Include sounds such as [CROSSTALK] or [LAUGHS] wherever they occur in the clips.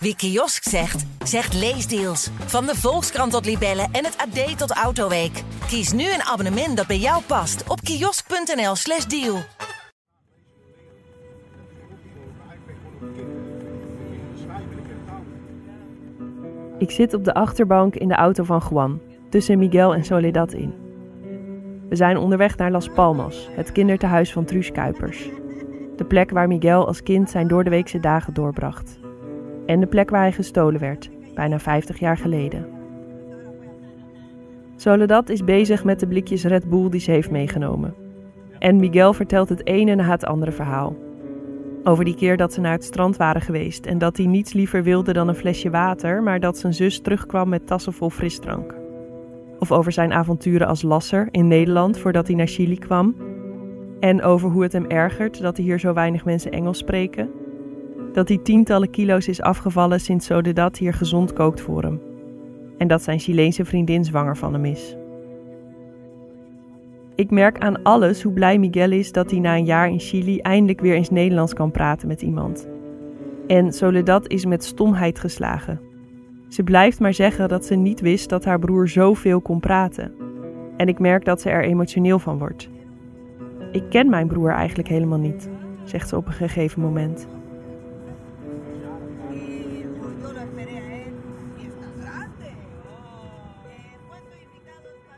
Wie kiosk zegt, zegt leesdeals. Van de Volkskrant tot Libellen en het AD tot Autoweek. Kies nu een abonnement dat bij jou past op kiosk.nl/slash deal. Ik zit op de achterbank in de auto van Juan, tussen Miguel en Soledad in. We zijn onderweg naar Las Palmas, het kindertehuis van Truus Kuipers. De plek waar Miguel als kind zijn doordeweekse dagen doorbracht. En de plek waar hij gestolen werd, bijna 50 jaar geleden. Soledad is bezig met de blikjes Red Bull die ze heeft meegenomen. En Miguel vertelt het ene na het andere verhaal. Over die keer dat ze naar het strand waren geweest en dat hij niets liever wilde dan een flesje water, maar dat zijn zus terugkwam met tassen vol frisdrank. Of over zijn avonturen als lasser in Nederland voordat hij naar Chili kwam. En over hoe het hem ergert dat hier zo weinig mensen Engels spreken. Dat hij tientallen kilo's is afgevallen sinds Soledad hier gezond kookt voor hem. En dat zijn Chileense vriendin zwanger van hem is. Ik merk aan alles hoe blij Miguel is dat hij na een jaar in Chili eindelijk weer eens Nederlands kan praten met iemand. En Soledad is met stomheid geslagen. Ze blijft maar zeggen dat ze niet wist dat haar broer zoveel kon praten. En ik merk dat ze er emotioneel van wordt. Ik ken mijn broer eigenlijk helemaal niet, zegt ze op een gegeven moment.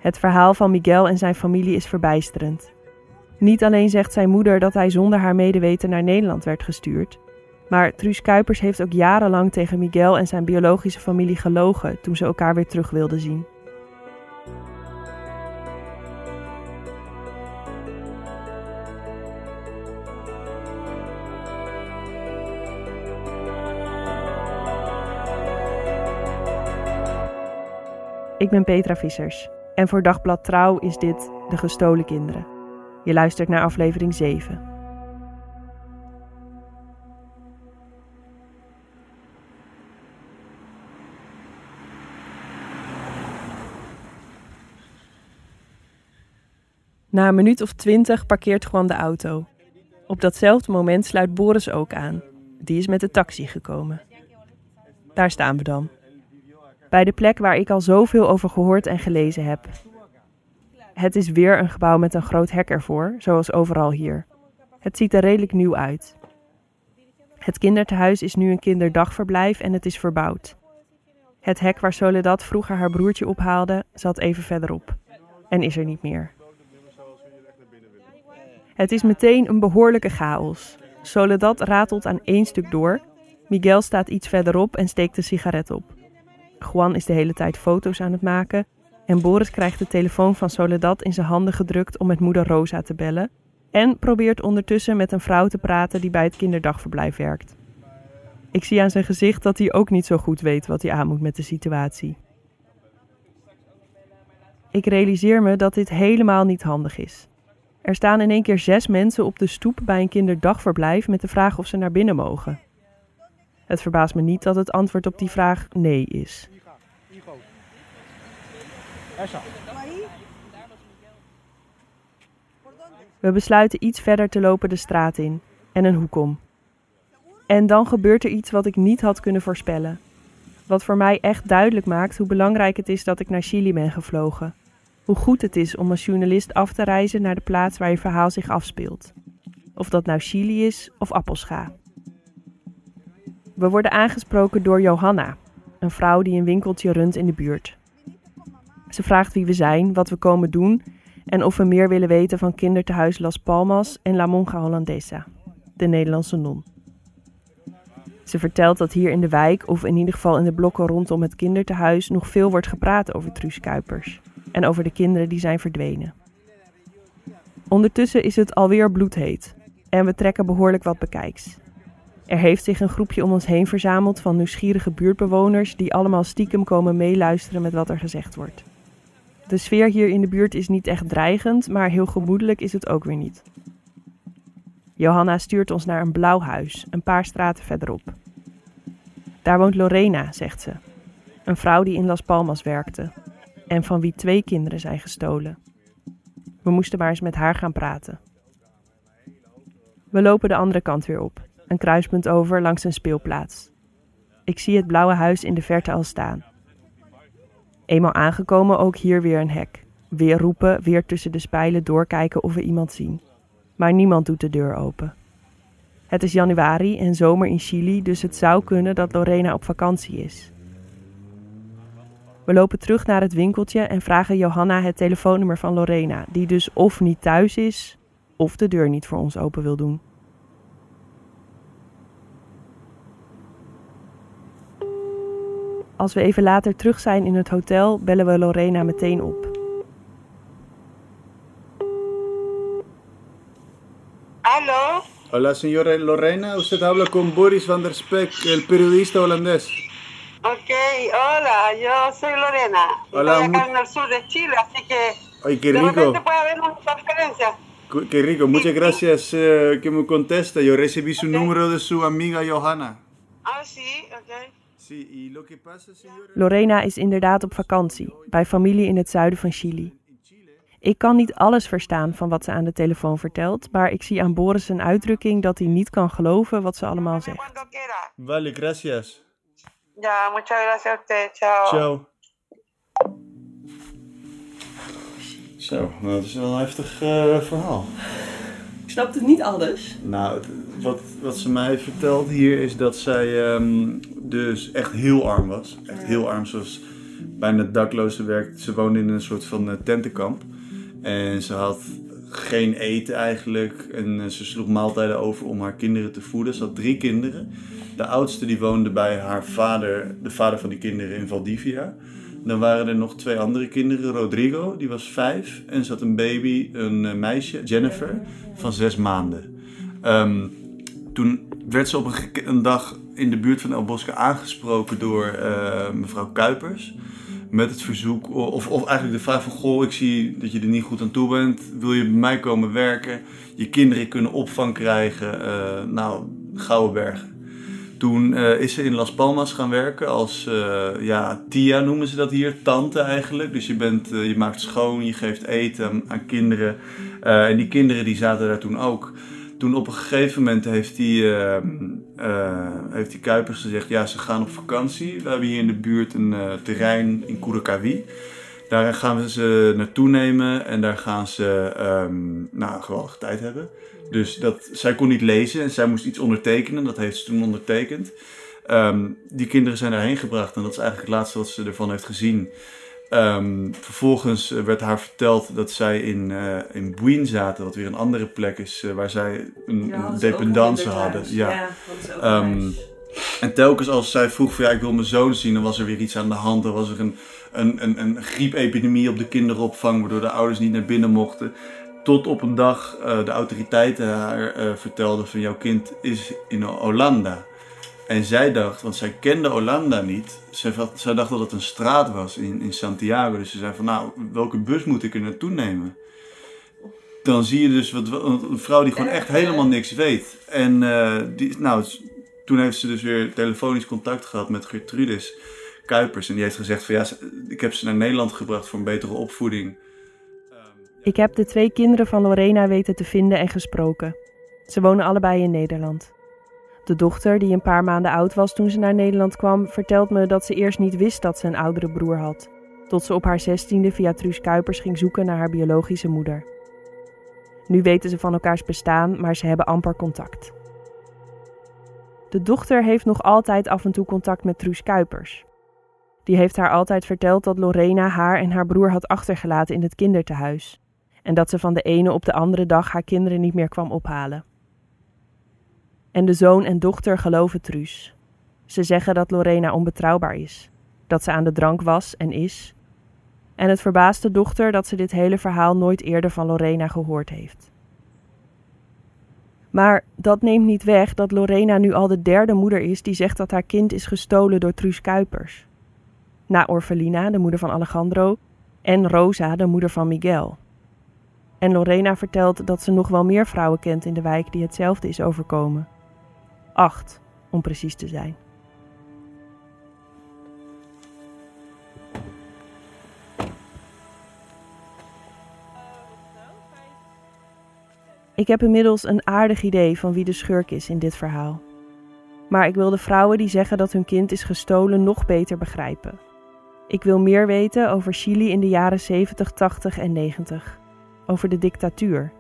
Het verhaal van Miguel en zijn familie is verbijsterend. Niet alleen zegt zijn moeder dat hij zonder haar medeweten naar Nederland werd gestuurd, maar Truus Kuipers heeft ook jarenlang tegen Miguel en zijn biologische familie gelogen toen ze elkaar weer terug wilden zien. Ik ben Petra Vissers en voor Dagblad Trouw is dit De Gestolen Kinderen. Je luistert naar aflevering 7. Na een minuut of twintig parkeert Juan de auto. Op datzelfde moment sluit Boris ook aan. Die is met de taxi gekomen. Daar staan we dan. Bij de plek waar ik al zoveel over gehoord en gelezen heb. Het is weer een gebouw met een groot hek ervoor, zoals overal hier. Het ziet er redelijk nieuw uit. Het kinderthuis is nu een kinderdagverblijf en het is verbouwd. Het hek waar Soledad vroeger haar broertje ophaalde, zat even verderop. En is er niet meer. Het is meteen een behoorlijke chaos. Soledad ratelt aan één stuk door. Miguel staat iets verderop en steekt een sigaret op. Juan is de hele tijd foto's aan het maken. En Boris krijgt de telefoon van Soledad in zijn handen gedrukt om met moeder Rosa te bellen. En probeert ondertussen met een vrouw te praten die bij het kinderdagverblijf werkt. Ik zie aan zijn gezicht dat hij ook niet zo goed weet wat hij aan moet met de situatie. Ik realiseer me dat dit helemaal niet handig is. Er staan in één keer zes mensen op de stoep bij een kinderdagverblijf met de vraag of ze naar binnen mogen. Het verbaast me niet dat het antwoord op die vraag nee is. We besluiten iets verder te lopen de straat in en een hoek om. En dan gebeurt er iets wat ik niet had kunnen voorspellen. Wat voor mij echt duidelijk maakt hoe belangrijk het is dat ik naar Chili ben gevlogen. Hoe goed het is om als journalist af te reizen naar de plaats waar je verhaal zich afspeelt. Of dat nou Chili is of Appelscha. We worden aangesproken door Johanna, een vrouw die een winkeltje runt in de buurt. Ze vraagt wie we zijn, wat we komen doen en of we meer willen weten van kindertehuis Las Palmas en La Monja Hollandesa, de Nederlandse non. Ze vertelt dat hier in de wijk, of in ieder geval in de blokken rondom het kindertehuis, nog veel wordt gepraat over Truus Kuipers en over de kinderen die zijn verdwenen. Ondertussen is het alweer bloedheet en we trekken behoorlijk wat bekijks. Er heeft zich een groepje om ons heen verzameld van nieuwsgierige buurtbewoners die allemaal stiekem komen meeluisteren met wat er gezegd wordt. De sfeer hier in de buurt is niet echt dreigend, maar heel gemoedelijk is het ook weer niet. Johanna stuurt ons naar een blauw huis, een paar straten verderop. Daar woont Lorena, zegt ze. Een vrouw die in Las Palmas werkte en van wie twee kinderen zijn gestolen. We moesten maar eens met haar gaan praten. We lopen de andere kant weer op, een kruispunt over langs een speelplaats. Ik zie het blauwe huis in de verte al staan. Eenmaal aangekomen ook hier weer een hek. Weer roepen, weer tussen de spijlen doorkijken of we iemand zien. Maar niemand doet de deur open. Het is januari en zomer in Chili, dus het zou kunnen dat Lorena op vakantie is. We lopen terug naar het winkeltje en vragen Johanna het telefoonnummer van Lorena, die dus of niet thuis is, of de deur niet voor ons open wil doen. Als we even later terug zijn in het hotel, bellen we Lorena meteen op. Aló, Hola, señora Lorena. Usted habla con Boris van der Spek, el periodista holandés. ok, hola, yo soy Lorena. Hola, Estoy acá en el sur de Chile, así que Ay, qué de rico. repente puede haber una transferencia. Cu- Qué rico. Muchas gracias eh, que me contesta. Yo recibí su Ok. número de su amiga Johanna. Ah, sí, ok. Lorena is inderdaad op vakantie, bij familie in het zuiden van Chili. Ik kan niet alles verstaan van wat ze aan de telefoon vertelt, maar ik zie aan Boris een uitdrukking dat hij niet kan geloven wat ze allemaal zegt. Vale, gracias. Ya, muchas gracias a usted. Chao. Ciao. Zo, nou, dat is wel een heftig eh, verhaal. Ik snapte niet alles. Nou, het- wat, wat ze mij vertelt hier is dat zij ehm, dus echt heel arm was. Echt heel arm, zoals bijna dakloze werkt. Ze woonde in een soort van eh, tentenkamp. En ze had geen eten eigenlijk. En eh, ze sloeg maaltijden over om haar kinderen te voeden. Ze had drie kinderen. De oudste die woonde bij haar vader, de vader van die kinderen in Valdivia. Dan waren er nog twee andere kinderen. Rodrigo, die was vijf. En ze had een baby, een eh, meisje, Jennifer, van zes maanden. Ehm, toen werd ze op een dag in de buurt van El Bosque aangesproken door eh, mevrouw Kuipers. Met het verzoek, of, of eigenlijk de vraag van... Goh, ik zie dat je er niet goed aan toe bent. Wil je bij mij komen werken? Je kinderen kunnen opvang krijgen. eh, nou, Gouden Bergen. Toen eh, is ze in Las Palmas gaan werken als, ja, tia noemen ze dat hier, tante eigenlijk. Dus je, bent, je maakt schoon, je geeft eten aan, aan kinderen. En die kinderen die zaten daar toen ook. Toen op een gegeven moment heeft die, eh, eh, heeft die Kuipers gezegd, ja, ze gaan op vakantie. We hebben hier in de buurt een eh, terrein in Curacaví. Daar gaan we ze naartoe nemen en daar gaan ze um, nou, een geweldige tijd hebben. Dus dat, zij kon niet lezen en zij moest iets ondertekenen. Dat heeft ze toen ondertekend. Um, die kinderen zijn daarheen gebracht en dat is eigenlijk het laatste wat ze ervan heeft gezien. Um, vervolgens werd haar verteld dat zij in, uh, in Buin zaten, wat weer een andere plek is uh, waar zij een, ja, een dependance hadden. Ja. ja um, en telkens als zij vroeg van ja, ik wil mijn zoon zien, dan was er weer iets aan de hand. Dan was er een, een, een, een griepepidemie op de kinderopvang, waardoor de ouders niet naar binnen mochten. Tot op een dag uh, de autoriteiten haar vertelden van jouw kind is in Hollanda. En zij dacht, want zij kende Hollanda niet, zij, zij dacht dat het een straat was in, in Santiago. Dus ze zei van nou, welke bus moet ik er naartoe nemen? Dan zie je dus wat, een vrouw die gewoon echt helemaal niks weet. En uh, die, nou, toen heeft ze dus weer telefonisch contact gehad met Gertrudis Kuipers. En die heeft gezegd van ja, ik heb ze naar Nederland gebracht voor een betere opvoeding. Ik heb de twee kinderen van Lorena weten te vinden en gesproken. Ze wonen allebei in Nederland. De dochter, die een paar maanden oud was toen ze naar Nederland kwam, vertelt me dat ze eerst niet wist dat ze een oudere broer had. Tot ze op haar zestiende via Truus Kuipers ging zoeken naar haar biologische moeder. Nu weten ze van elkaars bestaan, maar ze hebben amper contact. De dochter heeft nog altijd af en toe contact met Truus Kuipers. Die heeft haar altijd verteld dat Lorena haar en haar broer had achtergelaten in het kindertehuis. En dat ze van de ene op de andere dag haar kinderen niet meer kwam ophalen. En de zoon en dochter geloven Truus. Ze zeggen dat Lorena onbetrouwbaar is, dat ze aan de drank was en is. En het verbaast de dochter dat ze dit hele verhaal nooit eerder van Lorena gehoord heeft. Maar dat neemt niet weg dat Lorena nu al de derde moeder is die zegt dat haar kind is gestolen door Truus Kuipers. Na Orfelina, de moeder van Alejandro, en Rosa, de moeder van Miguel. En Lorena vertelt dat ze nog wel meer vrouwen kent in de wijk die hetzelfde is overkomen. Acht, om precies te zijn. Ik heb inmiddels een aardig idee van wie de schurk is in dit verhaal. Maar ik wil de vrouwen die zeggen dat hun kind is gestolen nog beter begrijpen. Ik wil meer weten over Chili in de jaren 70, 80 en 90. Over de dictatuur.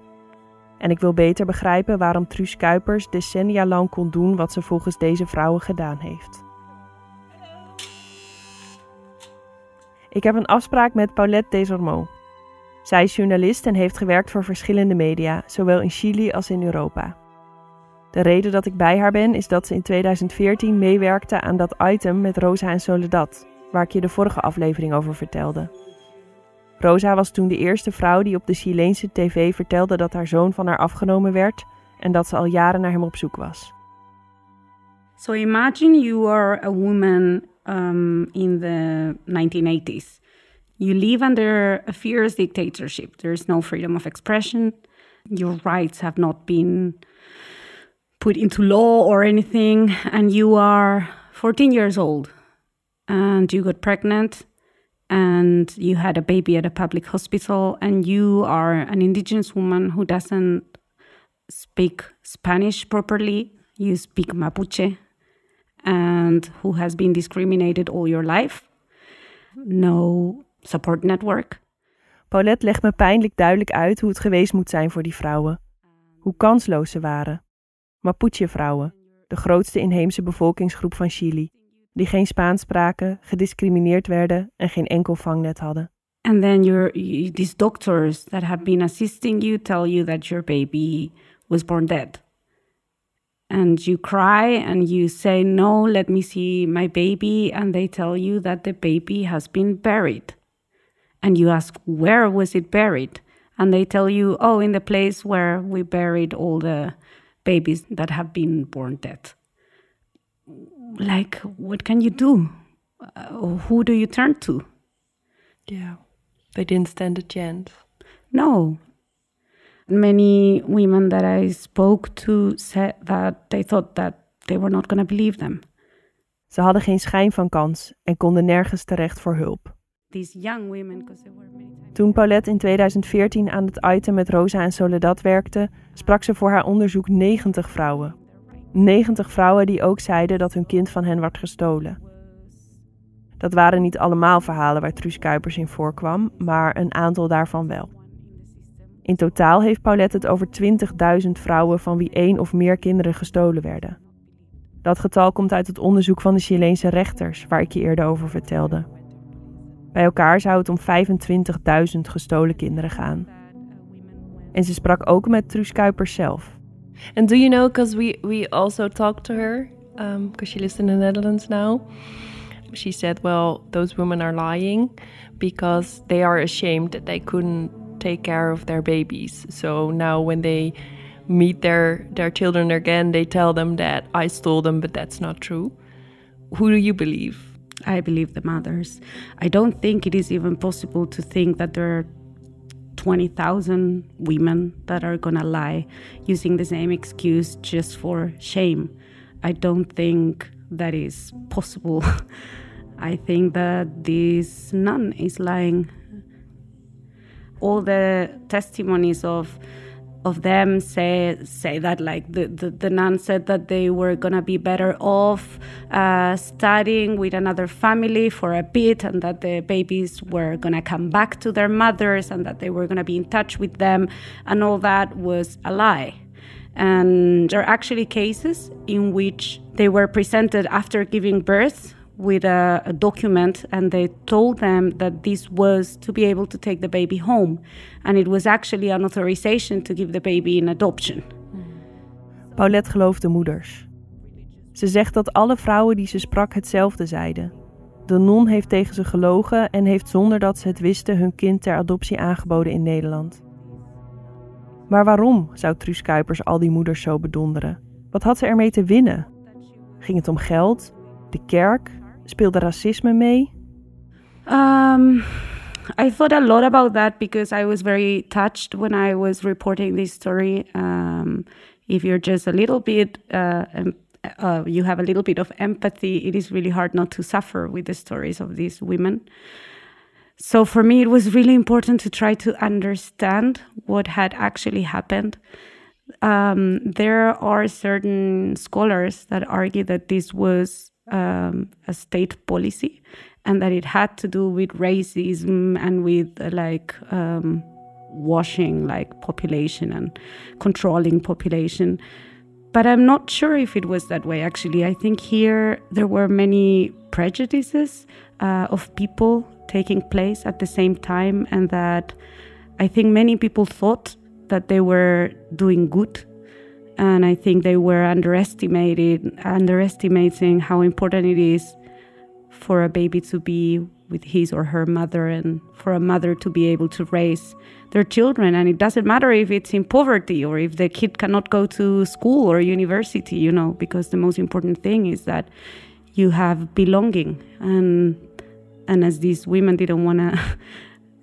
En ik wil beter begrijpen waarom Truus Kuipers decennia lang kon doen wat ze volgens deze vrouwen gedaan heeft. Ik heb een afspraak met Paulette Desormeaux. Zij is journalist en heeft gewerkt voor verschillende media, zowel in Chili als in Europa. De reden dat ik bij haar ben is dat ze in 2014 meewerkte aan dat item met Rosa en Soledad, waar ik je de vorige aflevering over vertelde. Rosa was toen de eerste vrouw die op de Chileense tv vertelde dat haar zoon van haar afgenomen werd en dat ze al jaren naar hem op zoek was. So imagine you are a woman um, in the 1980s. You live under a fierce dictatorship. There's no freedom of expression. Your rights have not been put into law or anything. And you are 14 years old and you got pregnant and you had a baby at a public hospital and you are an indigenous woman who doesn't speak Spanish properly. You speak Mapuche and who has been discriminated all your life. No support network. Paulette legt me pijnlijk duidelijk uit hoe het geweest moet zijn voor die vrouwen. Hoe kansloos ze waren. Mapuche-vrouwen, de grootste inheemse bevolkingsgroep van Chili, die geen Spaans spraken, gediscrimineerd werden en geen enkel vangnet hadden. And then your these doctors that have been assisting you tell you that your baby was born dead. And you cry and you say, No, let me see my baby. And they tell you that the baby has been buried. And you ask, Where was it buried? And they tell you, Oh, in the place where we buried all the babies that have been born dead. Like, what can you do? Uh, who do you turn to? Yeah, they didn't stand a chance. No. Many women that I spoke to said that they thought that they were not going to believe them. Ze hadden geen schijn van kans en konden nergens terecht voor hulp. These young women, because there were many. Toen Paulette in 2014 aan het item met Rosa en Soledad werkte, sprak ze voor haar onderzoek 90 vrouwen. 90 vrouwen die ook zeiden dat hun kind van hen werd gestolen. Dat waren niet allemaal verhalen waar Truus Kuipers in voorkwam, maar een aantal daarvan wel. In totaal heeft Paulette het over 20.000 vrouwen van wie één of meer kinderen gestolen werden. Dat getal komt uit het onderzoek van de Chileense rechters, waar ik je eerder over vertelde. Bij elkaar zou het om 25.000 gestolen kinderen gaan. En ze sprak ook met Truus Kuipers zelf. And do you know, because we, we also talked to her, um, because she lives in the Netherlands now. She said, well, those women are lying because they are ashamed that they couldn't take care of their babies. So now when they meet their, their children again, they tell them that I stole them, but that's not true. Who do you believe? I believe the mothers. I don't think it is even possible to think that there are 20,000 women that are gonna lie using the same excuse just for shame. I don't think that is possible. [LAUGHS] I think that this nun is lying. All the testimonies of of them say say that like the, the, the nun said that they were gonna be better off uh, studying with another family for a bit and that the babies were gonna come back to their mothers and that they were gonna be in touch with them and all that was a lie. And there are actually cases in which they were presented after giving birth with a, document and they told them that this was to be able to take the baby home and it was actually an authorization to give the baby in adoption. Paulette gelooft de moeders. Ze zegt dat alle vrouwen die ze sprak hetzelfde zeiden. De non heeft tegen ze gelogen en heeft zonder dat ze het wisten hun kind ter adoptie aangeboden in Nederland. Maar waarom zou Truus Kuipers al die moeders zo bedonderen? Wat had ze ermee te winnen? Ging het om geld? De kerk? Speelde racisme mee? Um, I thought a lot about that because I was very touched when I was reporting this story. Um, if you're just a little bit, uh, uh, you have a little bit of empathy, it is really hard not to suffer with the stories of these women. So for me, it was really important to try to understand what had actually happened. Um, there are certain scholars that argue that this was um, a state policy and that it had to do with racism and with uh, like um, washing like population and controlling population. But i'm not sure if it was that way actually. I think here there were many prejudices uh, of people taking place at the same time and that i think many people thought that they were doing good and i think they were underestimated underestimating how important it is for a baby to be with his or her mother and for a mother to be able to raise their children. And it doesn't matter if it's in poverty or if the kid cannot go to school or university you know because the most important thing is that you have belonging. And and as these women didn't want to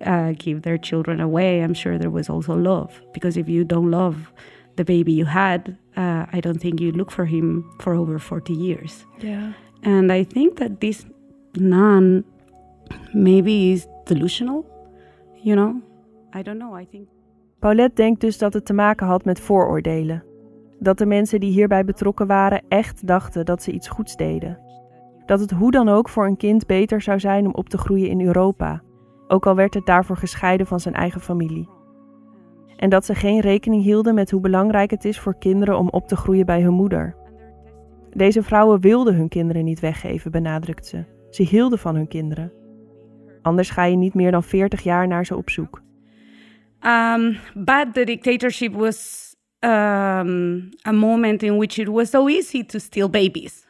[LAUGHS] uh, give their children away i'm sure there was also love. Because if you don't love the baby you had uh, i don't think you look for him for over 40 years Yeah. and i think that this nun maybe is delusional you know i don't know i think Paulette denkt dus dat het te maken had met vooroordelen. Dat de mensen die hierbij betrokken waren echt dachten dat ze iets goeds deden. Dat het hoe dan ook voor een kind beter zou zijn om op te groeien in Europa, ook al werd het daarvoor gescheiden van zijn eigen familie. En dat ze geen rekening hielden met hoe belangrijk het is voor kinderen om op te groeien bij hun moeder. Deze vrouwen wilden hun kinderen niet weggeven, benadrukt ze. Ze hielden van hun kinderen. Anders ga je niet meer dan 40 jaar naar ze op zoek. Um, but the dictatorship was um, a moment in which it was so easy to steal babies.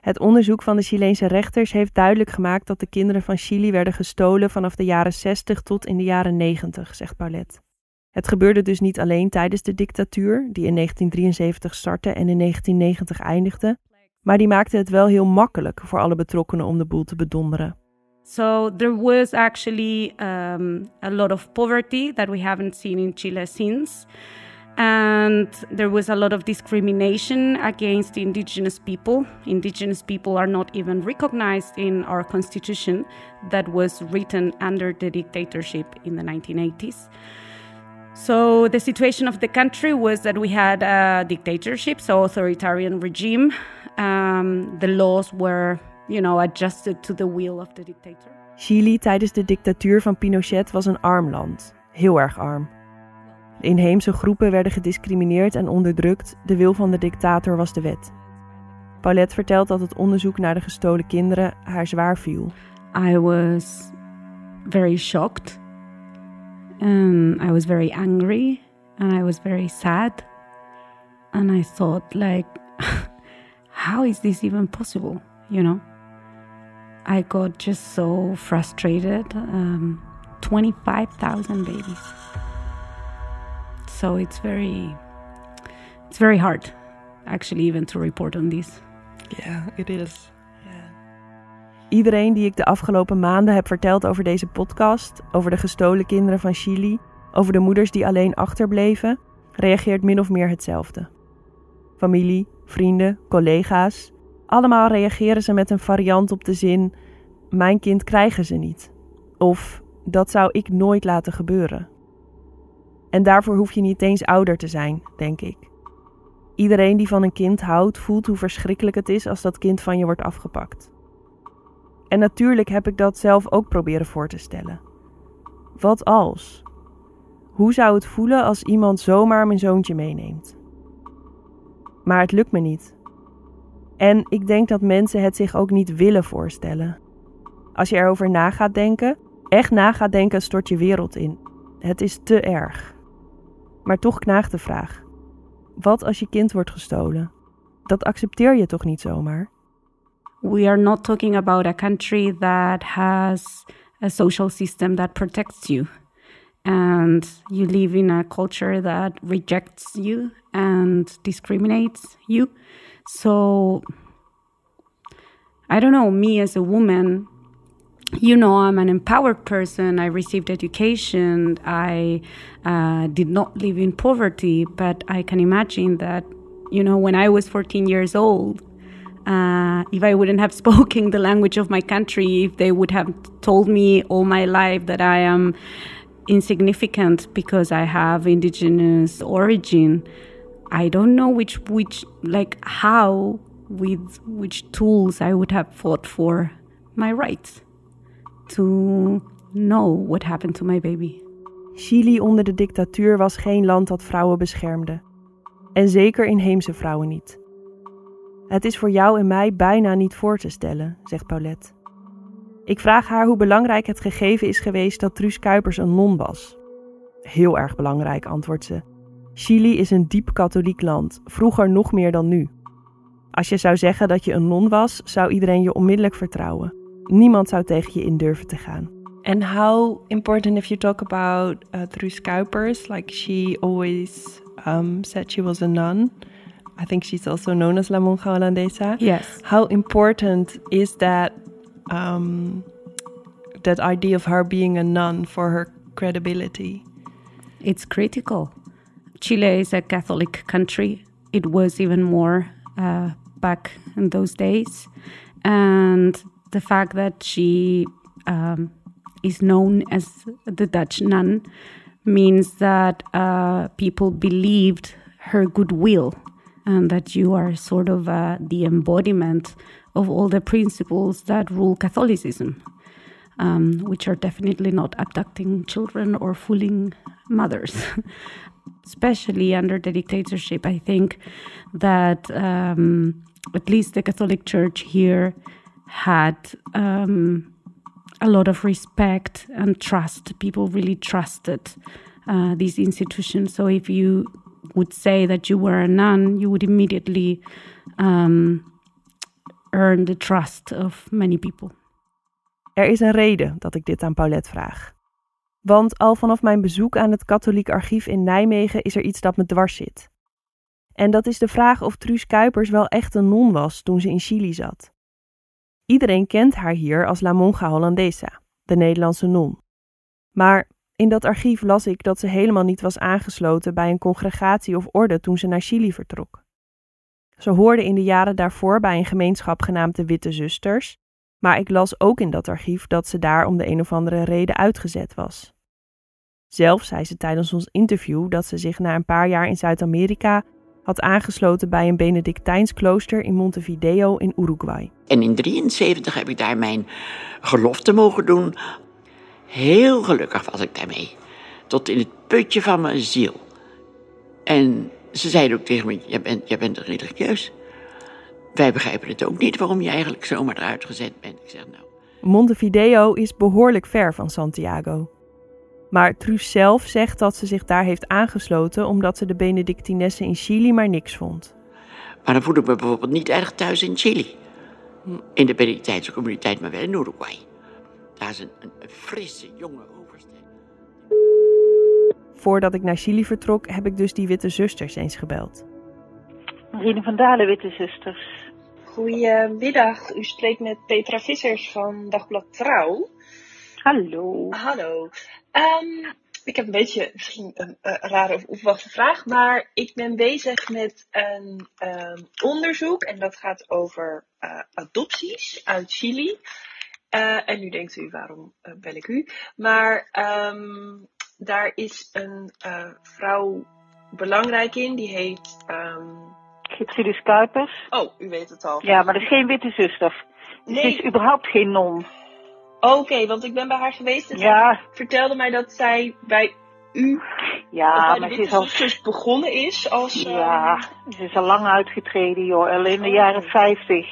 Het onderzoek van de Chileense rechters heeft duidelijk gemaakt dat de kinderen van Chili werden gestolen vanaf de jaren 60 tot in de jaren 90, zegt Paulette. Het gebeurde dus niet alleen tijdens de dictatuur, die in 1973 startte en in 1990 eindigde, maar die maakte het wel heel makkelijk voor alle betrokkenen om de boel te bedonderen. So there was actually um, a lot of poverty that we haven't seen in Chile since. And there was a lot of discrimination against indigenous people. Indigenous people are not even recognized in our constitution that was written under the dictatorship in the 1980s. So the situation of the country was that we had a dictatorship, so authoritarian regime. Um, the laws were, you know, adjusted to the will of the dictator. Chili tijdens de dictatuur van Pinochet was een arm land, heel erg arm. De inheemse groepen werden gediscrimineerd en onderdrukt, de wil van de dictator was de wet. Paulette vertelt dat het onderzoek naar de gestolen kinderen haar zwaar viel. I was very shocked and I was very angry and I was very sad. And I thought, like, [LAUGHS] how is this even possible? You know? I got just so frustrated. Um, 25,000 babies. So it's very, it's very hard, actually, even to report on this. Yeah, it is. Iedereen die ik de afgelopen maanden heb verteld over deze podcast, over de gestolen kinderen van Chili, over de moeders die alleen achterbleven, reageert min of meer hetzelfde. Familie, vrienden, collega's, allemaal reageren ze met een variant op de zin: Mijn kind krijgen ze niet. Of dat zou ik nooit laten gebeuren. En daarvoor hoef je niet eens ouder te zijn, denk ik. Iedereen die van een kind houdt, voelt hoe verschrikkelijk het is als dat kind van je wordt afgepakt. En natuurlijk heb ik dat zelf ook proberen voor te stellen. Wat als? Hoe zou het voelen als iemand zomaar mijn zoontje meeneemt? Maar het lukt me niet. En ik denk dat mensen het zich ook niet willen voorstellen. Als je erover na gaat denken, echt na gaat denken, stort je wereld in. Het is te erg. Maar toch knaagt de vraag: wat als je kind wordt gestolen? Dat accepteer je toch niet zomaar? We are not talking about a country that has a social system that protects you. And you live in a culture that rejects you and discriminates you. So i don't know me as a woman you know i'm an empowered person. I received education. I uh, did not live in poverty but i can imagine that you know when i was 14 years old uh, if I wouldn't have [LAUGHS] spoken the language of my country, if they would have told me all my life that I am insignificant because I have indigenous origin, I don't know which which like how with which tools I would have fought for my rights to know what happened to my baby. Chili onder de dictatuur was geen land dat vrouwen beschermde. En zeker inheemse vrouwen niet. Het is voor jou en mij bijna niet voor te stellen, zegt Paulette. Ik vraag haar hoe belangrijk het gegeven is geweest dat Truus Kuipers een non was. Heel erg belangrijk, antwoordt ze. Chili is een diep katholiek land, vroeger nog meer dan nu. Als je zou zeggen dat je een non was, zou iedereen je onmiddellijk vertrouwen. Niemand zou tegen je in durven te gaan. And how important if you talk about uh, Truus Kuipers, like she always um, said she was a nun. I think she's also known as La Monja Holandesa. Yes. How important is that um, that idea of her being a nun for her credibility? It's critical. Chile is a Catholic country. It was even more uh, back in those days. And the fact that she um, is known as the Dutch nun means that uh, people believed her goodwill and that you are sort of uh, the embodiment of all the principles that rule Catholicism, um, which are definitely not abducting children or fooling mothers. [LAUGHS] Especially under the dictatorship, I think that um, at least the Catholic Church here had um, a lot of respect and trust. People really trusted uh, these institutions. So if you would say that you were a nun, you would immediately um, earn the trust of many people. Er is een reden dat ik dit aan Paulette vraag. Want al vanaf mijn bezoek aan het katholiek archief in Nijmegen is er iets dat me dwars zit. En dat is de vraag of Truus Kuipers wel echt een non was toen ze in Chili zat. Iedereen kent haar hier als La Monja Holandesa, de Nederlandse non. Maar in dat archief las ik dat ze helemaal niet was aangesloten bij een congregatie of orde toen ze naar Chili vertrok. Ze hoorde in de jaren daarvoor bij een gemeenschap genaamd de Witte Zusters, maar ik las ook in dat archief dat ze daar om de een of andere reden uitgezet was. Zelf zei ze tijdens ons interview dat ze zich na een paar jaar in Zuid-Amerika had aangesloten bij een Benedictijns klooster in Montevideo in Uruguay. En in 1973 heb ik daar mijn gelofte mogen doen. Heel gelukkig was ik daarmee. Tot in het putje van mijn ziel. En ze zeiden ook tegen me, jij bent, jij bent religieus. Wij begrijpen het ook niet waarom je eigenlijk zomaar eruit gezet bent. Ik zeg nou... Montevideo is behoorlijk ver van Santiago. Maar Truus zelf zegt dat ze zich daar heeft aangesloten omdat ze de Benedictinessen in Chili maar niks vond. Maar dan voel ik me bijvoorbeeld niet erg thuis in Chili. In de Benedictijnse communiteit, maar wel in Uruguay. Daar is een, een frisse, jonge overste. Voordat ik naar Chili vertrok, heb ik dus die witte zusters eens gebeld. Marine van Dalen, Witte Zusters. Goedemiddag, u spreekt met Petra Vissers van Dagblad Trouw. Hallo. Hallo. Ehm, ik heb een beetje misschien een, eh, rare of onverwachte vraag, maar ik ben bezig met een ehm, onderzoek en dat gaat over eh, adopties uit Chili. Eh, en nu denkt u, waarom eh, bel ik u? Maar ehm, daar is een eh, vrouw belangrijk in, die heet. ehm, Gertrudis Kuipers. Oh, u weet het al. Ja, maar dat is geen witte zuster. Nee. Het is überhaupt geen non. Oké, want ik ben bij haar geweest en Ja. zij vertelde mij dat zij bij u Ja, maar ze is al... Zusters begonnen is als... eh, Ja, ze is al lang uitgetreden, joh. Al in de jaren 50.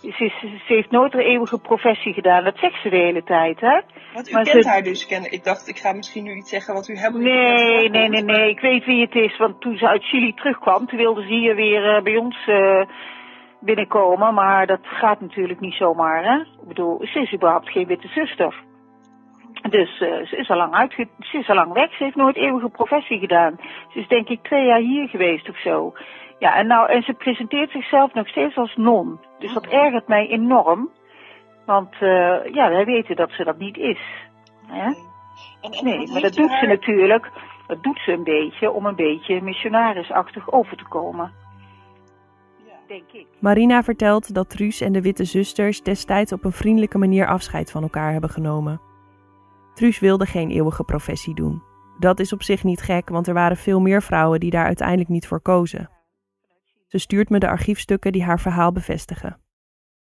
Ze, is, ze heeft nooit een eeuwige professie gedaan. Dat zegt ze de hele tijd, hè? Want u maar kent ze- haar dus. Ken, ik dacht, ik ga misschien nu iets zeggen wat u helemaal niet Nee, nee, nee, nee. Ik weet wie het is. Want toen ze uit Chili terugkwam, toen wilde ze hier weer eh, bij ons eh, binnenkomen. Maar dat gaat natuurlijk niet zomaar, hè? Ik bedoel, ze is überhaupt geen witte zuster. Dus eh, ze, is al lang uitge ze is al lang weg. Ze heeft nooit eeuwige professie gedaan. Ze is denk ik twee jaar hier geweest of zo. Ja, en, nou, en ze presenteert zichzelf nog steeds als non. Dus dat ergert mij enorm. Want eh, ja, wij weten dat ze dat niet is. Hè? En, en Nee, maar dat doet ze natuurlijk. Dat doet ze een beetje om een beetje missionarisachtig over te komen. Denk ik. Marina vertelt dat Truus en de witte zusters destijds op een vriendelijke manier afscheid van elkaar hebben genomen. Truus wilde geen eeuwige professie doen. Dat is op zich niet gek, want er waren veel meer vrouwen die daar uiteindelijk niet voor kozen. Ze stuurt me de archiefstukken die haar verhaal bevestigen.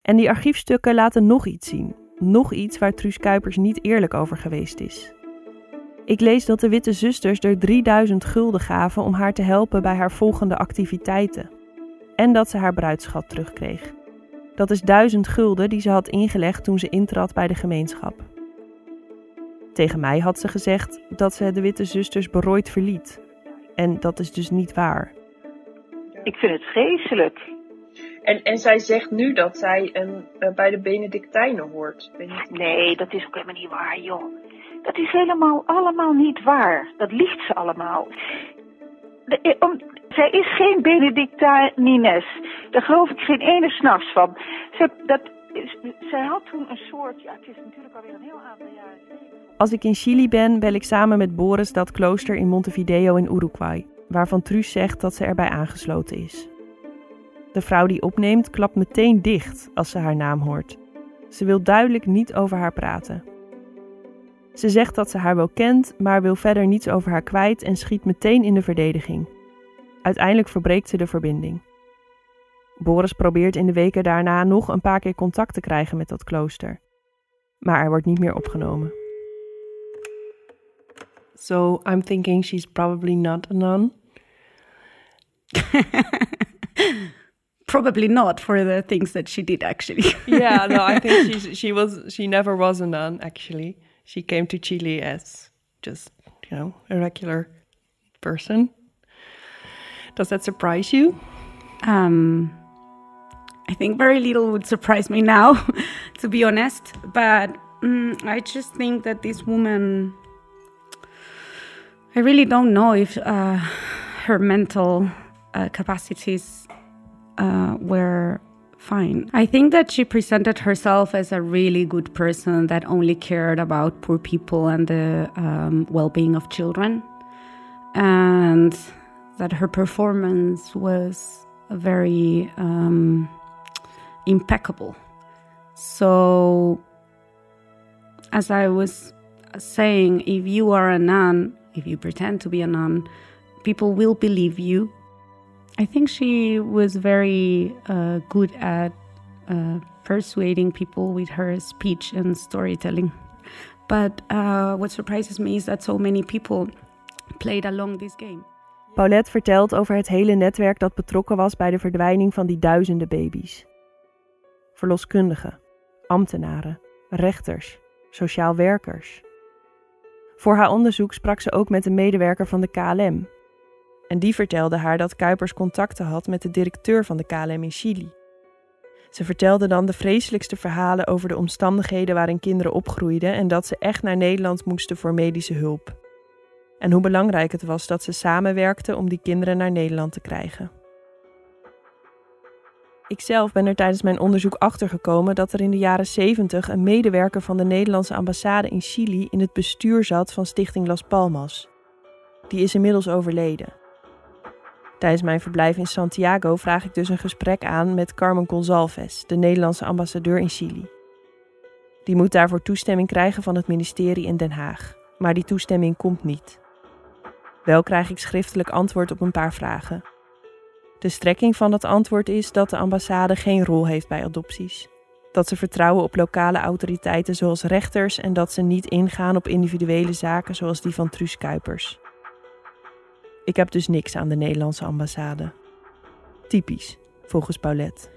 En die archiefstukken laten nog iets zien. Nog iets waar Truus Kuipers niet eerlijk over geweest is. Ik lees dat de Witte Zusters er 3000 gulden gaven om haar te helpen bij haar volgende activiteiten. En dat ze haar bruidschat terugkreeg. Dat is 1000 gulden die ze had ingelegd toen ze intrad bij de gemeenschap. Tegen mij had ze gezegd dat ze de Witte Zusters berooid verliet. En dat is dus niet waar. Ik vind het vreselijk. En, en zij zegt nu dat zij een, uh, bij de Benedictijnen hoort. Nee, dat is ook helemaal niet waar, joh. Dat is helemaal allemaal niet waar. Dat liegt ze allemaal. De, eh, om, zij is geen Benedictines. Daar geloof ik geen ene s'nachts van. Ze, dat, zij had toen een soort. Ja, het is natuurlijk alweer een heel aantal jaren Als ik in Chili ben, bel ik samen met Boris dat klooster in Montevideo in Uruguay, waarvan Truus zegt dat ze erbij aangesloten is. De vrouw die opneemt klapt meteen dicht als ze haar naam hoort. Ze wil duidelijk niet over haar praten. Ze zegt dat ze haar wel kent, maar wil verder niets over haar kwijt en schiet meteen in de verdediging. Uiteindelijk verbreekt ze de verbinding. Boris probeert in de weken daarna nog een paar keer contact te krijgen met dat klooster. Maar er wordt niet meer opgenomen. So I'm thinking she's probably not a nun. [LAUGHS] probably not for the things that she did actually. [LAUGHS] yeah, no, I think [LAUGHS] she's, she was she never was a nun actually. She came to Chile as just, you know, a regular person. Does that surprise you? Um I think very little would surprise me now, [LAUGHS] to be honest. But um, I just think that this woman, I really don't know if uh, her mental uh, capacities uh, were fine. I think that she presented herself as a really good person that only cared about poor people and the um, well being of children. And that her performance was very um, impeccable. So, as I was saying, if you are a nun, if you pretend to be a nun, people will believe you I think she was very uh, good at uh, persuading people with her speech and storytelling. But uh, what surprises me is that so many people played along this game. Paulette vertelt over het hele netwerk dat betrokken was bij de verdwijning van die duizenden baby's. Verloskundigen, ambtenaren, rechters, sociaal werkers. Voor haar onderzoek sprak ze ook met een medewerker van de KLM, en die vertelde haar dat Kuipers contacten had met de directeur van de KLM in Chili. Ze vertelde dan de vreselijkste verhalen over de omstandigheden waarin kinderen opgroeiden en dat ze echt naar Nederland moesten voor medische hulp. En hoe belangrijk het was dat ze samenwerkten om die kinderen naar Nederland te krijgen. Ikzelf ben er tijdens mijn onderzoek achtergekomen dat er in de jaren 70 een medewerker van de Nederlandse ambassade in Chili in het bestuur zat van Stichting Las Palmas. Die is inmiddels overleden. Tijdens mijn verblijf in Santiago vraag ik dus een gesprek aan met Carmen Gonzalves, de Nederlandse ambassadeur in Chili. Die moet daarvoor toestemming krijgen van het ministerie in Den Haag, maar die toestemming komt niet. Wel krijg ik schriftelijk antwoord op een paar vragen. De strekking van dat antwoord is dat de ambassade geen rol heeft bij adopties. Dat ze vertrouwen op lokale autoriteiten zoals rechters en dat ze niet ingaan op individuele zaken zoals die van Truus Kuipers. Ik heb dus niks aan de Nederlandse ambassade. Typisch, volgens Paulette.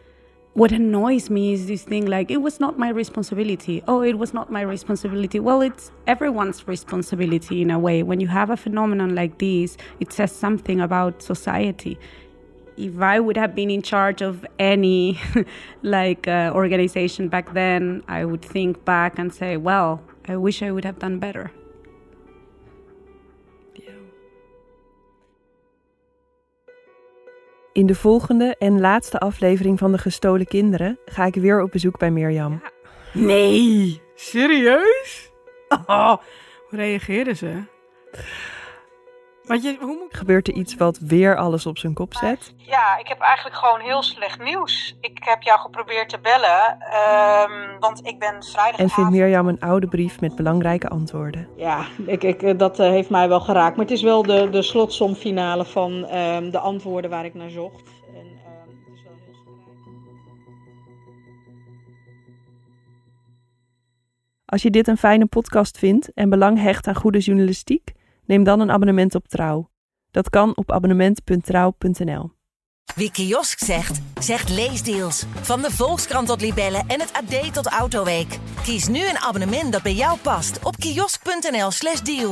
What annoys me is this thing like, it was not my responsibility. Oh, it was not my responsibility. Well, it's everyone's responsibility in a way. When you have a phenomenon like this, it says something about society. If I would have been in charge of any [LAUGHS] like uh, organization back then, I would think back and say, well, I wish I would have done better. In de volgende en laatste aflevering van De Gestolen Kinderen ga ik weer op bezoek bij Mirjam. Nee, serieus? Oh, hoe reageerden ze? Maar hoe moet... Gebeurt er iets wat weer alles op zijn kop zet? Ja, ik heb eigenlijk gewoon heel slecht nieuws. Ik heb jou geprobeerd te bellen, ehm, want ik ben vrijdag. En vindt Mirjam een oude brief met belangrijke antwoorden? Ja, ik, ik, eh, dat eh, heeft mij wel geraakt. Maar het is wel de, de slotsomfinale van ehm, de antwoorden waar ik naar zocht. En, ehm, het is wel heel Als je dit een fijne podcast vindt en belang hecht aan goede journalistiek neem dan een abonnement op Trouw. Dat kan op abonnement.trouw.nl. Wie kiosk zegt, zegt leesdeals. Van de Volkskrant tot Libellen en het AD tot Autoweek. Kies nu een abonnement dat bij jou past op kiosk.nl/slash deal.